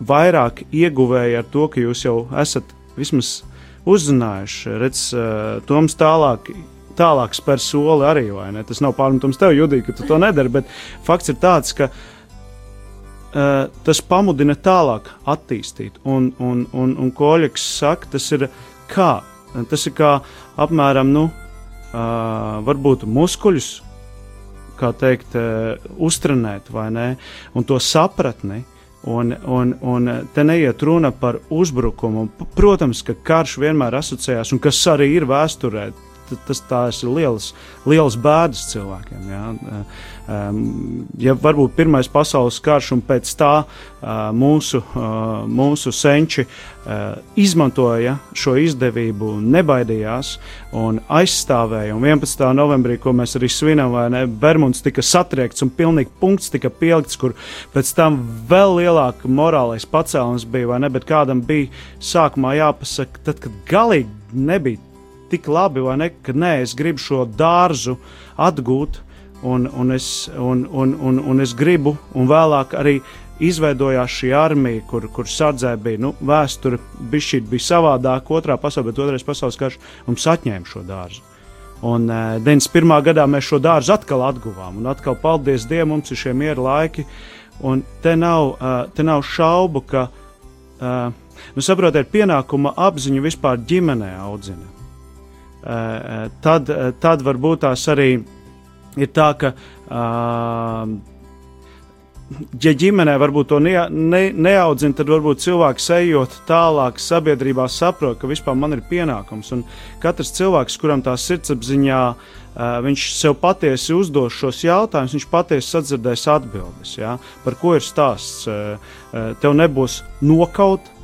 vairāk ieguvēji ar to, ka jūs jau esat vismaz uzzinājuši. Redz, uh, Toms tālāk. Tālāk spēr soli arī, vai ne? Tas nav pārmetums tev, Judī, ka tu to nedari, bet fakts ir tāds, ka uh, tas pamudina tālāk attīstīt. Un, un, un, un ko Oļegs saka, tas ir kā? Tas ir kā apmēram, nu, uh, varbūt muskuļus, kā teikt, uh, uztrenēt, vai ne? Un to sapratni. Uh, Un, un, un te neiet runa par uzbrukumu. Protams, ka karš vienmēr asociējās, un kas arī ir vēsturē, tas tās ir liels, liels bēdas cilvēkiem. Ja? Ja varbūt pirmais pasaules karš un pēc tā mūsu, mūsu senči izmantoja šo izdevību, nebaidījās un aizstāvēja. Un 11. novembrī, ko mēs arī svinam, ne, Bermuds tika satriekts un pilnīgi punkts tika pielikts, kur pēc tam vēl lielāka morālais pacēlums bija, vai ne, bet kādam bija sākumā jāpasaka, tad, kad galīgi nebija tik labi, vai ne, ka nē, es gribu šo dārzu atgūt, un, un, es, un, un, un, un es gribu, un vēlāk arī izveidojās šī armija, kur, kur sardzē bija nu, vēsture, bija, bija savādāk, otrā pasaulē, bet otrais pasaules karš mums atņēma šo dārzu. Un uh, 91. gadā mēs šo dārzu atkal atguvām, un atkal, paldies Dievam, mums ir šie miera laiki. Un te nav, uh, te nav šaubu, ka uh, nu, saprotiet, pienākuma apziņu vispār ģimenē audzina. Tad, tad varbūt tās arī ir tā, ka uh, ja ģimenē varbūt to ne, ne, neaudzina, tad varbūt cilvēks ejot tālāk sabiedrībā saprot, ka vispār man ir pienākums. Un katrs cilvēks, kuram tā sirdsapziņā viņš sev patiesi uzdos šos jautājumus, viņš patiesi sadzirdēs atbildes. Ja? Par ko ir stāsts? Tev nebūs nokaut.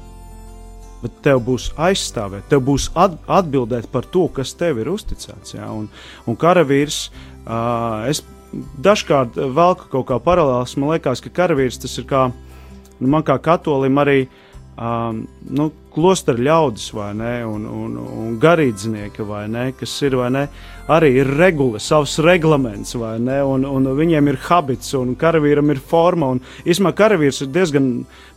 Bet tev būs aizstāvēt, tev būs atbildēt par to, kas tev ir uzticēts. Ja? Un, un karavīrs, uh, es dažkārt velku kaut kā paralēlis. Man liekas, ka karavīrs tas ir kā, nu, man kā katolim arī um, nu, klosteru ļaudis, vai ne, un, un, un garīdznieki, vai ne, kas ir, vai ne, arī ir regula, savs reglaments, vai ne, un, un viņiem ir habits, un karavīram ir forma, un īsumā karavīrs ir diezgan,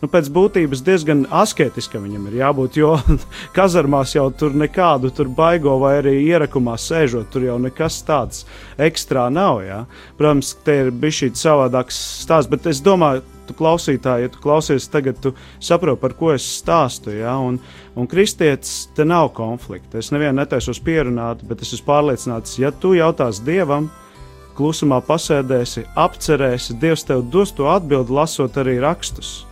nu, pēc būtības diezgan asketiska viņam ir jābūt, jo kazarmās jau tur nekādu tur baigo vai arī ierakumā sēžot, tur jau nekas tāds ekstrā nav, jā. Protams, te ir bišķīt savādāks stāsts, bet es domāju, tu klausītāji, ja tu klausies tagad, tu saproti, par ko es stāstu. Ja? Un, un kristietis te nav konflikta. Es nevienu netaisos pierunāt, bet es esmu pārliecināts, ja tu jautās Dievam, klusumā pasēdēsi, apcerēsi, Dievs tev dos to atbildi, lasot arī rakstus.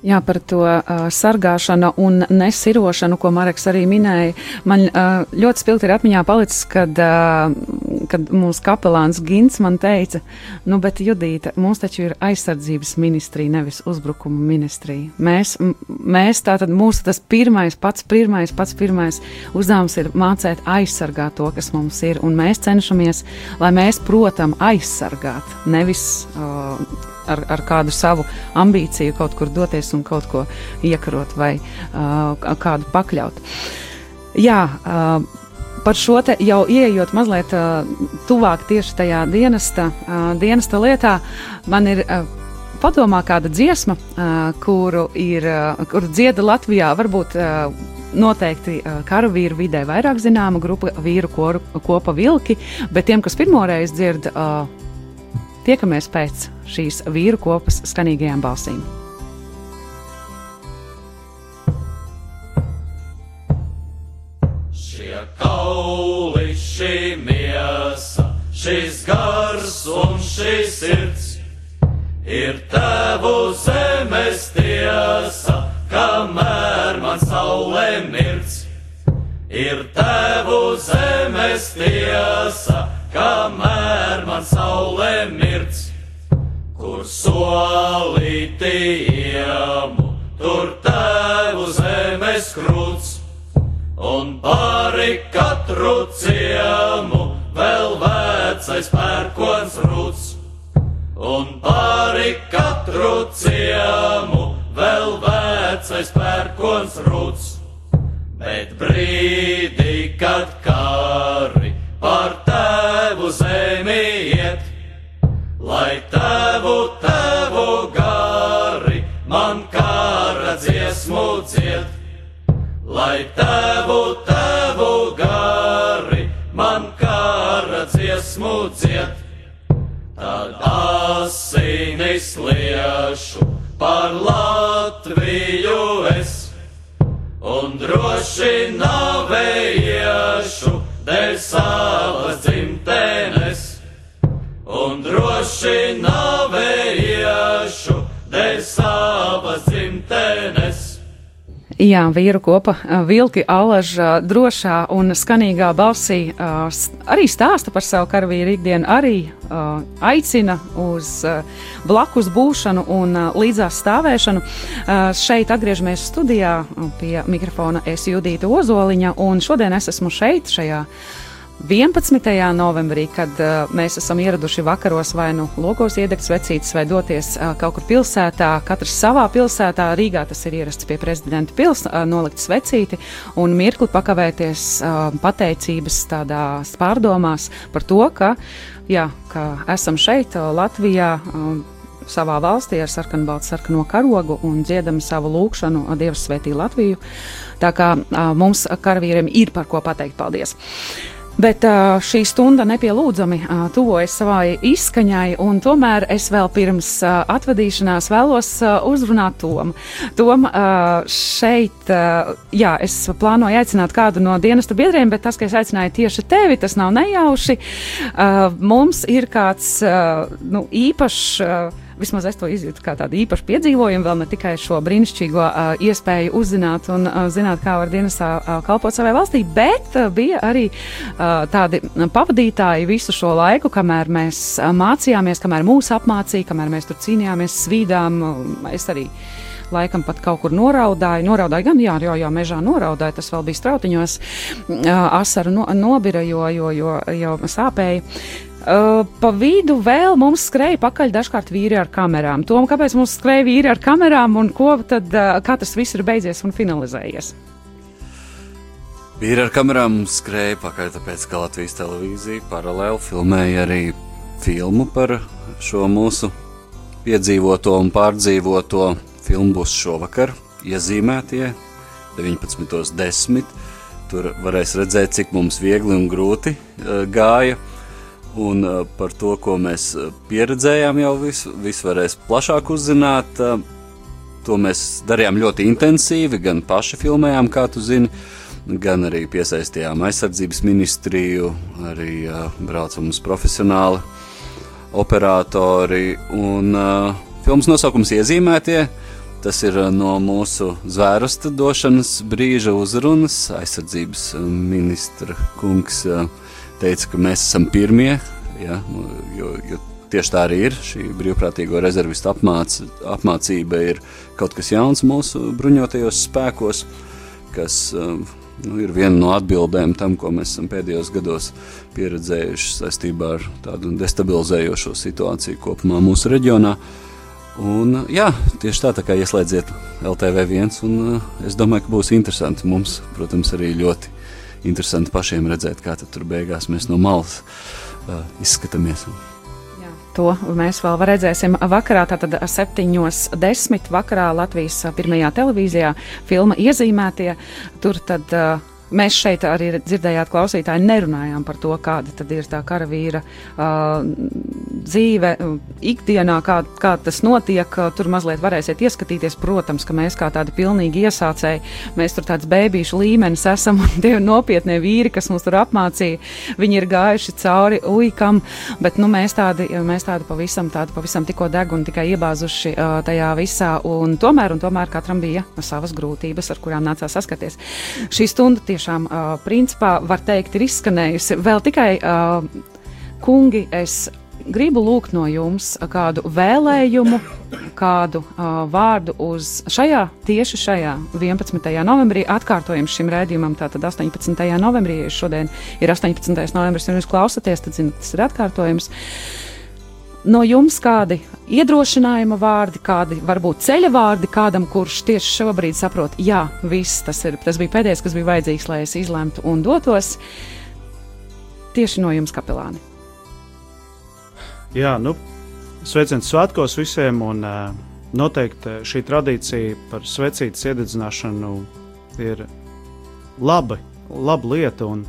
Jā, par to uh, sargāšanu un nesirošanu, ko Marks arī minēja. Man uh, ļoti spilgti ir atmiņā palicis, kad, uh, kad mūsu kapelāns Gins man teica, nu, bet Judīta, mums taču ir aizsardzības ministrija, nevis uzbrukuma ministrija. Mēs, mēs tātad mūsu tas pirmais, pats pirmais, pats pirmais uzdevums ir mācēt aizsargāt to, kas mums ir, un mēs cenšamies, lai mēs, protam, aizsargāt, nevis uh, ar, ar kādu savu ambīciju kaut kur doties un kaut ko iekarot vai uh, kādu pakļaut. Jā, uh, par šo te jau ieejot mazliet uh, tuvāk tieši tajā dienesta, uh, dienesta lietā, man ir. Uh, Padomā kāda dziesma, uh, kuru, ir, uh, kuru dzieda Latvijā, varbūt uh, noteikti uh, karavīru vidē vairāk zināma grupa vīru koru, kopa vilki, bet tiem, kas pirmoreiz dzird, uh, tiekamies pēc šīs vīru kopas skanīgajām balsīm. Šie kauli, šī miesa, šis gars un šis sirds ir tevu zemes tiesa, kamēr man saulē mirds. Ir tevu zemes tiesa, kamēr man saulē mirds kur solīti iemu, tur tēvu zemes krūts, un pāri katru ciemu vēl vecais pērkons rūts, un pāri katru ciemu vēl vecais pērkons rūts, bet brīdī, lai tēvu, tēvu gari man kāra dziesmu dzied. Tad asinis liešu par Latviju es, un droši navēiešu dēļ savas dzimtenes un droši navēiešu Jā, vīru kopa vilki alažā, drošā un skanīgā balsī arī stāsta par savu karavīru ikdienu, arī aicina uz blakus būšanu un līdzās stāvēšanu. Šeit atgriežamies studijā pie mikrofona es Judīta Ozoliņa, un šodien es esmu šeit, šajā 11. novembrī, kad uh, mēs esam ieraduši vakaros vai nu logos iedegt svecītes vai doties uh, kaut kur pilsētā, katrs savā pilsētā, Rīgā tas ir ierasts pie prezidenta pils, uh, nolikt svecīti un mirkli pakavēties uh, pateicības tādās pārdomās par to, ka, jā, ka esam šeit, uh, Latvijā. Uh, savā valstī ar sarkanu baltu sarkano karogu un dziedam savu lūgšanu Dievs svētī Latviju. Tā kā uh, mums karavīriem ir par ko pateikt paldies. Bet šī stunda nepielūdzami tuvojas savai izskaņai, un tomēr es vēl pirms atvadīšanās vēlos uzrunāt Tomu. Tom, šeit, jā, es plānoju aicināt kādu no dienesta biedriem, bet tas, ka es aicināju tieši tevi, tas nav nejauši. Mums ir kāds nu, īpašs. Uh, vismaz es to izjūtu kā tādu īpašu piedzīvojumu, vēl ne tikai šo brīnišķīgo uh, iespēju uzzināt un uh, zināt, kā var dienestā uh, kalpot savai valstī, bet uh, bija arī uh, tādi pavadītāji visu šo laiku, kamēr mēs uh, mācījāmies, kamēr mūs apmācīja, kamēr mēs tur cīnījāmies, svīdām. Uh, es arī laikam pat kaut kur noraudāju. Noraudāju gan, jā, jau, jau mežā noraudāju, tas vēl bija strautiņos, asaru no, nobira, jo, jo, jo jau sāpēja. Uh, pa vidu vēl mums skrēja pakaļ dažkārt vīri ar kamerām. Tom, kāpēc mums skrēja vīri ar kamerām un ko tad, uh, kā tas viss ir beidzies un finalizējies? Vīri ar kamerām skrēja pakaļ, tāpēc, ka Latvijas televīzija paralēli filmēja arī filmu par šo mūsu piedzīvoto un pārdzīvoto filmu būs šovakar, iezīmētie 19.10. Tur varēs redzēt, cik mums viegli un grūti uh, gāja Un uh, par to, ko mēs pieredzējām, jau visu, visu varēs plašāk uzzināt. Uh, to mēs darījām ļoti intensīvi, gan paši filmējām, kā tu zini, gan arī piesaistījām aizsardzības ministriju, arī uh, brauca mums profesionāli operatori. Un filmas nosaukums iezīmētie. Tas ir no mūsu zvērsta došanas brīža uzrunas. Aizsardzības ministra kungs uh, teica, ka mēs esam pirmie, ja, jo, jo tieši tā arī ir. Šī brīvprātīgo rezervistu apmāc, apmācība ir kaut kas jauns mūsu bruņotajos spēkos, kas um, nu, ir viena no atbildēm tam, ko mēs esam pēdējos gados pieredzējuši saistībā ar tādu destabilizējošo situāciju kopumā mūsu reģionā. Un, jā, tieši tā, tā kā ieslēdziet LTV1, un uh, es domāju, ka būs interesanti. Mums, protams, arī ļoti interesanti pašiem redzēt, kā tur beigās mēs no malas uh, izskatāmies. To mēs vēl redzēsim vakarā, tātad 7.10. vakarā Latvijas pirmajā televīzijā filma iezīmētie. Tur tad uh, Mēs šeit arī dzirdējāt, klausītāji, nerunājām par to, kāda tad ir tā karavīra uh, dzīve ikdienā, kā, kā tas notiek. Tur mazliet varēsiet ieskatīties. Protams, ka mēs kā tādi pilnīgi iesācēji, mēs tur tāds bēbīšu līmenis esam un tie nopietnie vīri, kas mums tur apmācīja, viņi ir gājuši cauri uikam, bet nu, mēs tādi, mēs tādi pavisam, tādi pavisam tikko deg un tikai iebāzuši uh, tajā visā. Un tomēr, un tomēr katram bija savas grūtības, ar kurām nācās saskaties. Šī stunda tieši tiešām, uh, principā, var teikt, ir izskanējusi. Vēl tikai, uh, kungi, es gribu lūgt no jums kādu vēlējumu, kādu uh, vārdu uz šajā, tieši šajā 11. novembrī, atkārtojums šim rēdījumam, tātad 18. novembrī, ja šodien ir 18. novembris, un jūs klausāties, tad zinat, tas ir atkārtojums. Uh, no jums kādi iedrošinājuma vārdi, kādi varbūt ceļa vārdi kādam, kurš tieši šobrīd saprot, jā, viss tas, ir, tas bija pēdējais, kas bija vajadzīgs, lai es izlemtu un dotos tieši no jums, kapelāni. Jā, nu, sveiciens svētkos visiem, un uh, noteikti šī tradīcija par svecītas iededzināšanu ir laba, laba lieta, un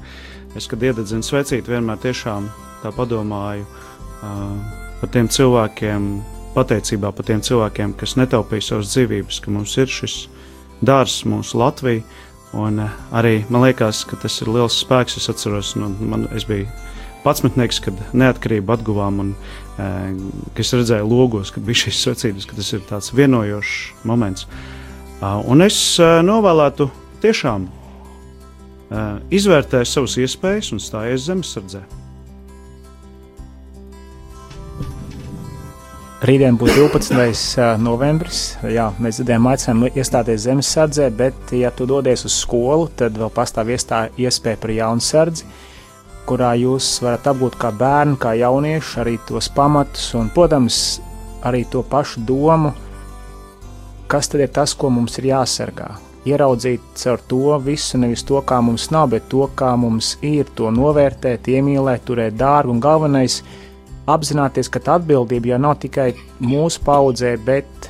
es, kad iededzinu svecīti, vienmēr tiešām tā padomāju. Uh, par tiem cilvēkiem, pateicībā par tiem cilvēkiem, kas netaupīja savas dzīvības, ka mums ir šis dārsts, mūsu Latvija. Un eh, arī man liekas, ka tas ir liels spēks. Es atceros, nu, man, es biju patsmetnieks, kad neatkarību atguvām, un e, es redzēju logos, kad bija šīs svecības, ka tas ir tāds vienojošs moments. Un es e, novēlētu tiešām izvērtēt savas iespējas un stāties zemesardzē. Rītdien būs 12. novembris. Jā, mēs dzirdējām, aicinām iestāties zemesardzē, bet, ja tu dodies uz skolu, tad vēl pastāv iespēja par jaunu sardzi, kurā jūs varat apgūt kā bērni, kā jaunieši, arī tos pamatus un, protams, arī to pašu domu, kas tad ir tas, ko mums ir jāsargā. Ieraudzīt caur to visu, nevis to, kā mums nav, bet to, kā mums ir, to novērtēt, iemīlēt, turēt dārgu un galvenais ir apzināties, ka atbildība jau nav tikai mūsu paudzē, bet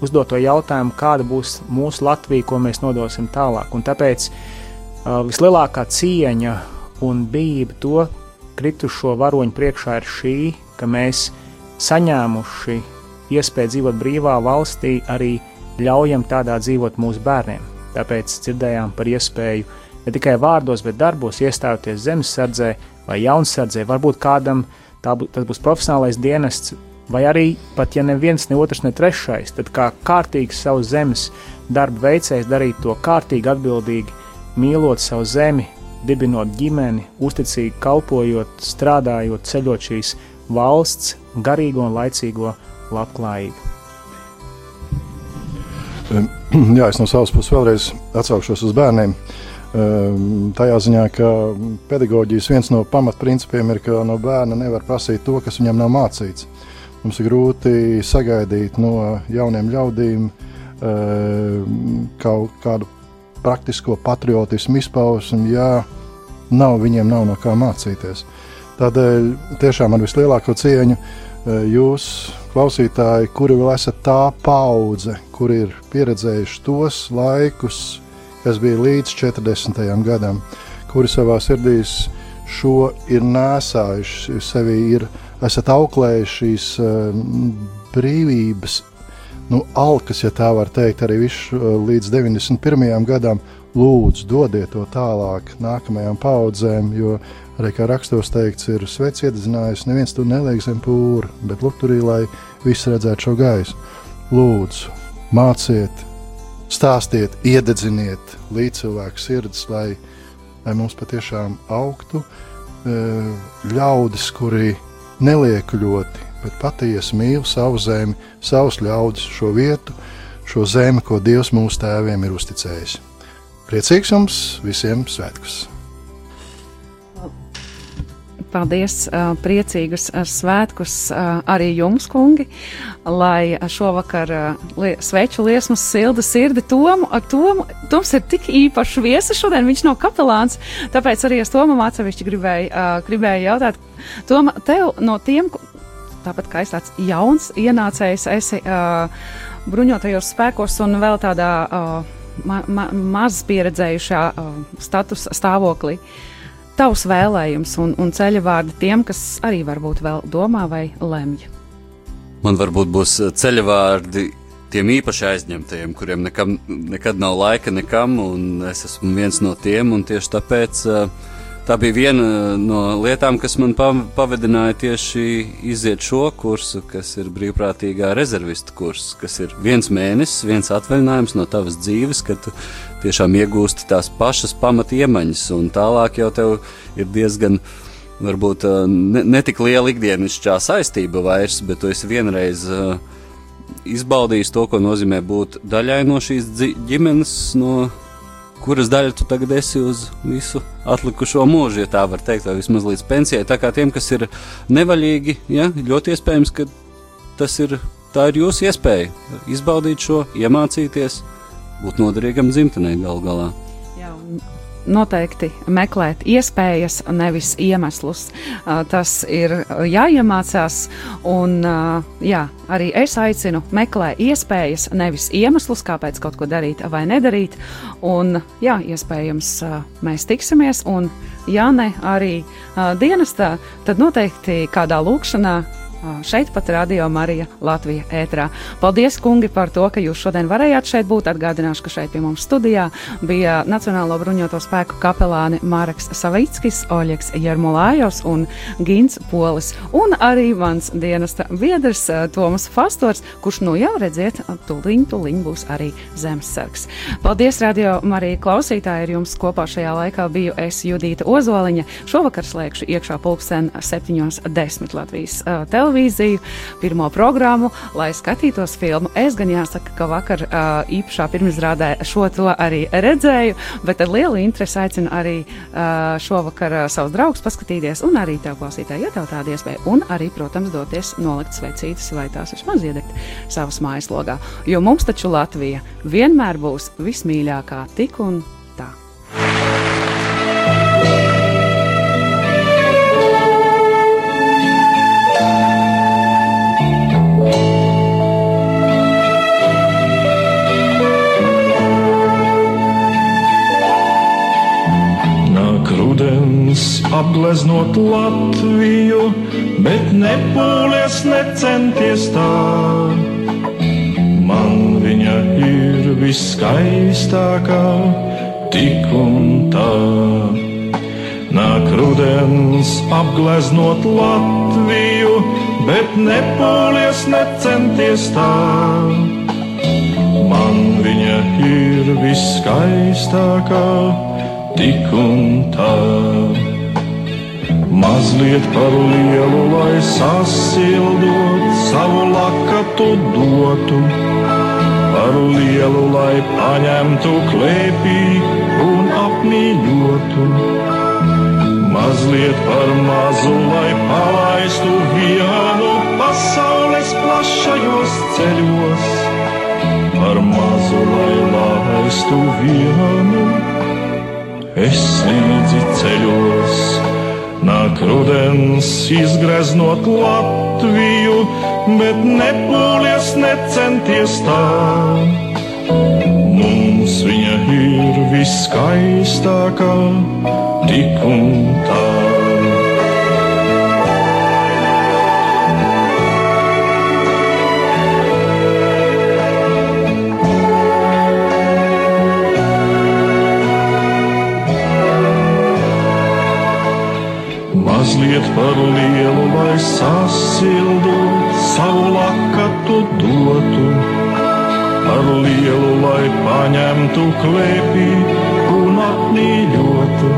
uzdot to jautājumu, kāda būs mūsu Latvija, ko mēs nodosim tālāk. Un tāpēc uh, vislielākā cieņa un bijība to kritušo varoņu priekšā ir šī, ka mēs saņēmuši iespēju dzīvot brīvā valstī, arī ļaujam tādā dzīvot mūsu bērniem. Tāpēc dzirdējām par iespēju ne tikai vārdos, bet darbos iestājoties zemesardzē vai jaunsardzē. Varbūt kādam tā, tas būs profesionālais dienests, vai arī pat ja neviens, ne otrs, ne trešais, tad kā kārtīgs savu zemes darbu veicējs darīt to kārtīgi, atbildīgi, mīlot savu zemi, dibinot ģimeni, uzticīgi kalpojot, strādājot, ceļot šīs valsts garīgo un laicīgo labklājību. Jā, es no savas puses vēlreiz atsaukšos uz bērniem. Tajā ziņā, ka pedagoģijas viens no pamatprincipiem ir, ka no bērna nevar prasīt to, kas viņam nav mācīts. Mums ir grūti sagaidīt no jauniem ļaudīm kaut kādu praktisko patriotismu izpausmi, ja nav, viņiem nav no kā mācīties. Tādēļ tiešām ar vislielāko cieņu jūs klausītāji, kuri vēl esat tā paudze, kur ir pieredzējuši tos laikus, kas bija līdz 40. gadam, kuri savā sirdīs šo ir nēsājuši, sevi ir, esat auklējuši šīs uh, brīvības, nu, alkas, ja tā var teikt, arī visu uh, līdz 91. gadam. Lūdzu, dodiet to tālāk nākamajām paudzēm, jo Arī kā rakstos teikts, ir sveiks iedzinājis, neviens tur neliek zem pūra, bet lūk, tur ir, lai visi redzētu šo gaisu. Lūdzu, māciet, stāstiet, iededziniet līdzcilvēku sirds, lai, lai mums patiešām augtu e, ļaudis, kuri neliek ļoti, bet patiesi mīl savu zemi, savus ļaudis, šo vietu, šo zemi, ko Dievs mūsu tēviem ir uzticējis. Priecīgs jums visiem svētkus! Paldies, priecīgus svētkus arī jums, kungi, lai šovakar sveču liesmas silda sirdi Tomu. Ar Tomu, Toms ir tik īpašs viesis šodien, viņš nav kapelāns, tāpēc arī es Tomam atsevišķi gribēju, gribēju jautāt, Toma, tev no tiem, tāpat kā es tāds jauns ienācējs, esi bruņotajos spēkos un vēl tādā ma ma maz pieredzējušā status stāvoklī. Uh, tavs vēlējums un, un ceļa vārdi tiem, kas arī varbūt vēl domā vai lemj? Man varbūt būs eh, ceļa vārdi tiem īpaši aizņemtajiem, kuriem nekam, nekad nav laika nekam, un es esmu viens no tiem, tieši tāpēc uh, tā bija viena no lietām, kas man pavadināja tieši iziet šo kursu, kas ir brīvprātīgā rezervista kurs, kas ir viens mēnesis, viens atvaļinājums no tavas dzīves, kad tu tiešām iegūsti tās pašas pamat iemaņas, un tālāk jau tev ir diezgan varbūt ne, ne tik liela ikdienišķā saistība vairs, bet tu esi vienreiz uh, izbaudījis to, ko nozīmē būt daļai no šīs ģimenes, no kuras daļa tu tagad esi uz visu atlikušo mūžu, ja tā var teikt, vai vismaz līdz pensijai. Tā kā tiem, kas ir nevaļīgi, ja, ļoti iespējams, ka tas ir, ir jūsu iespēja izbaudīt šo, iemācīties, būt noderīgam dzimtenei gal galā noteikti meklēt iespējas, nevis iemeslus. Tas ir jāiemācās, un jā, arī es aicinu meklēt iespējas, nevis iemeslus, kāpēc kaut ko darīt vai nedarīt. Un, jā, iespējams, mēs tiksimies, un, ja ne arī dienestā, tad noteikti kādā lūkšanā šeit pat Radio Marija Latvija ētrā. Paldies, kungi, par to, ka jūs šodien varējāt šeit būt. Atgādināšu, ka šeit pie mums studijā bija Nacionālo bruņoto spēku kapelāni Marks Savickis, Oļeks Jermolājos un Gins Polis. Un arī mans dienesta biedrs Tomas Fastors, kurš nu jau redziet, tuliņ, tuliņ būs arī zemesargs. Paldies, Radio Marija klausītāji, ar jums kopā šajā laikā biju es Judīta Ozoliņa. Šovakar slēgšu iekšā pulksten 7.10 Latvijas televīzijas televīziju, pirmo programmu, lai skatītos filmu. Es gan jāsaka, ka vakar uh, īpašā pirmizrādē šo to arī redzēju, bet ar lielu interesi aicinu arī uh, šovakar uh, savus draugus paskatīties, un arī tev klausītāji, ja tev tāda iespēja, un arī, protams, doties nolikt sveicītas vai tās vismaz iedegt savas mājas logā. Jo mums taču Latvija vienmēr būs vismīļākā tik un tā. apgleznot Latviju, bet nepūlies, necenties tā. Man viņa ir viskaistākā, tik un tā. Nāk rudens apgleznot Latviju, bet nepūlies, necenties tā. Man viņa ir viskaistākā, tik un tā. Mazliet par lielu, lai sasildot savu lakatu dotu, par lielu, lai paņemtu klēpī un apmīļotu. Mazliet par mazu, lai palaistu vienu pasaules plašajos ceļos, par mazu, lai laistu vienu es līdzi ceļos. Nāk rudens, izgreznot Latviju, bet nepūlies, necenties tā. Mums viņa ir viskaistākā, tik un tā. Mazliet par lielu, lai sasildot savu lakatu dotu, par lielu, lai paņemtu klēpī un apmīļotu.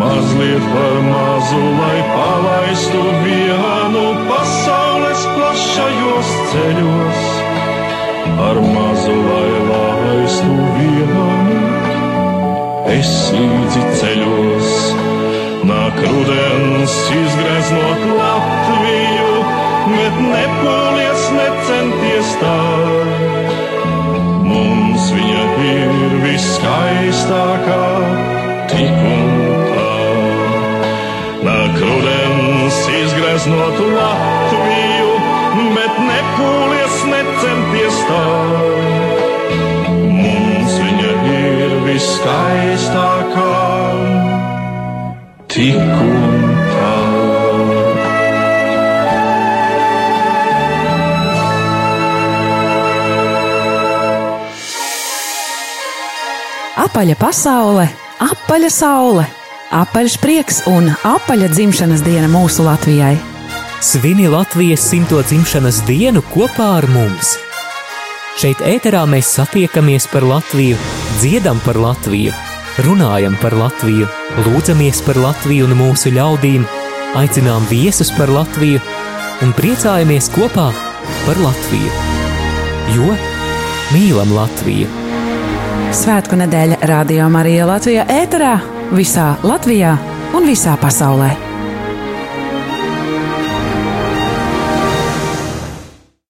Mazliet par mazu, lai palaistu vienu pasaules plašajos ceļos, ar mazu, lai laistu vienu, es līdzi ceļos. Nāk rudens, izgreznot Latviju, bet nepūlies, necenties tā. Mums viņa ir viskaistākā, tik un tā. Nāk rudens, izgreznot Latviju, bet nepūlies, necenties tā. Mums viņa ir viskaistākā tik un tā. Apaļa pasaule, apaļa saule, apaļš prieks un apaļa dzimšanas diena mūsu Latvijai. Svini Latvijas simto dzimšanas dienu kopā ar mums! Šeit ēterā mēs satiekamies par Latviju, dziedam par Latviju, runājam par Latviju, lūdzamies par Latviju un mūsu ļaudīm, aicinām viesus par Latviju un priecājamies kopā par Latviju. Jo mīlam Latviju! Svētku nedēļa Radio Marija Latvijā ēterā visā Latvijā un visā pasaulē.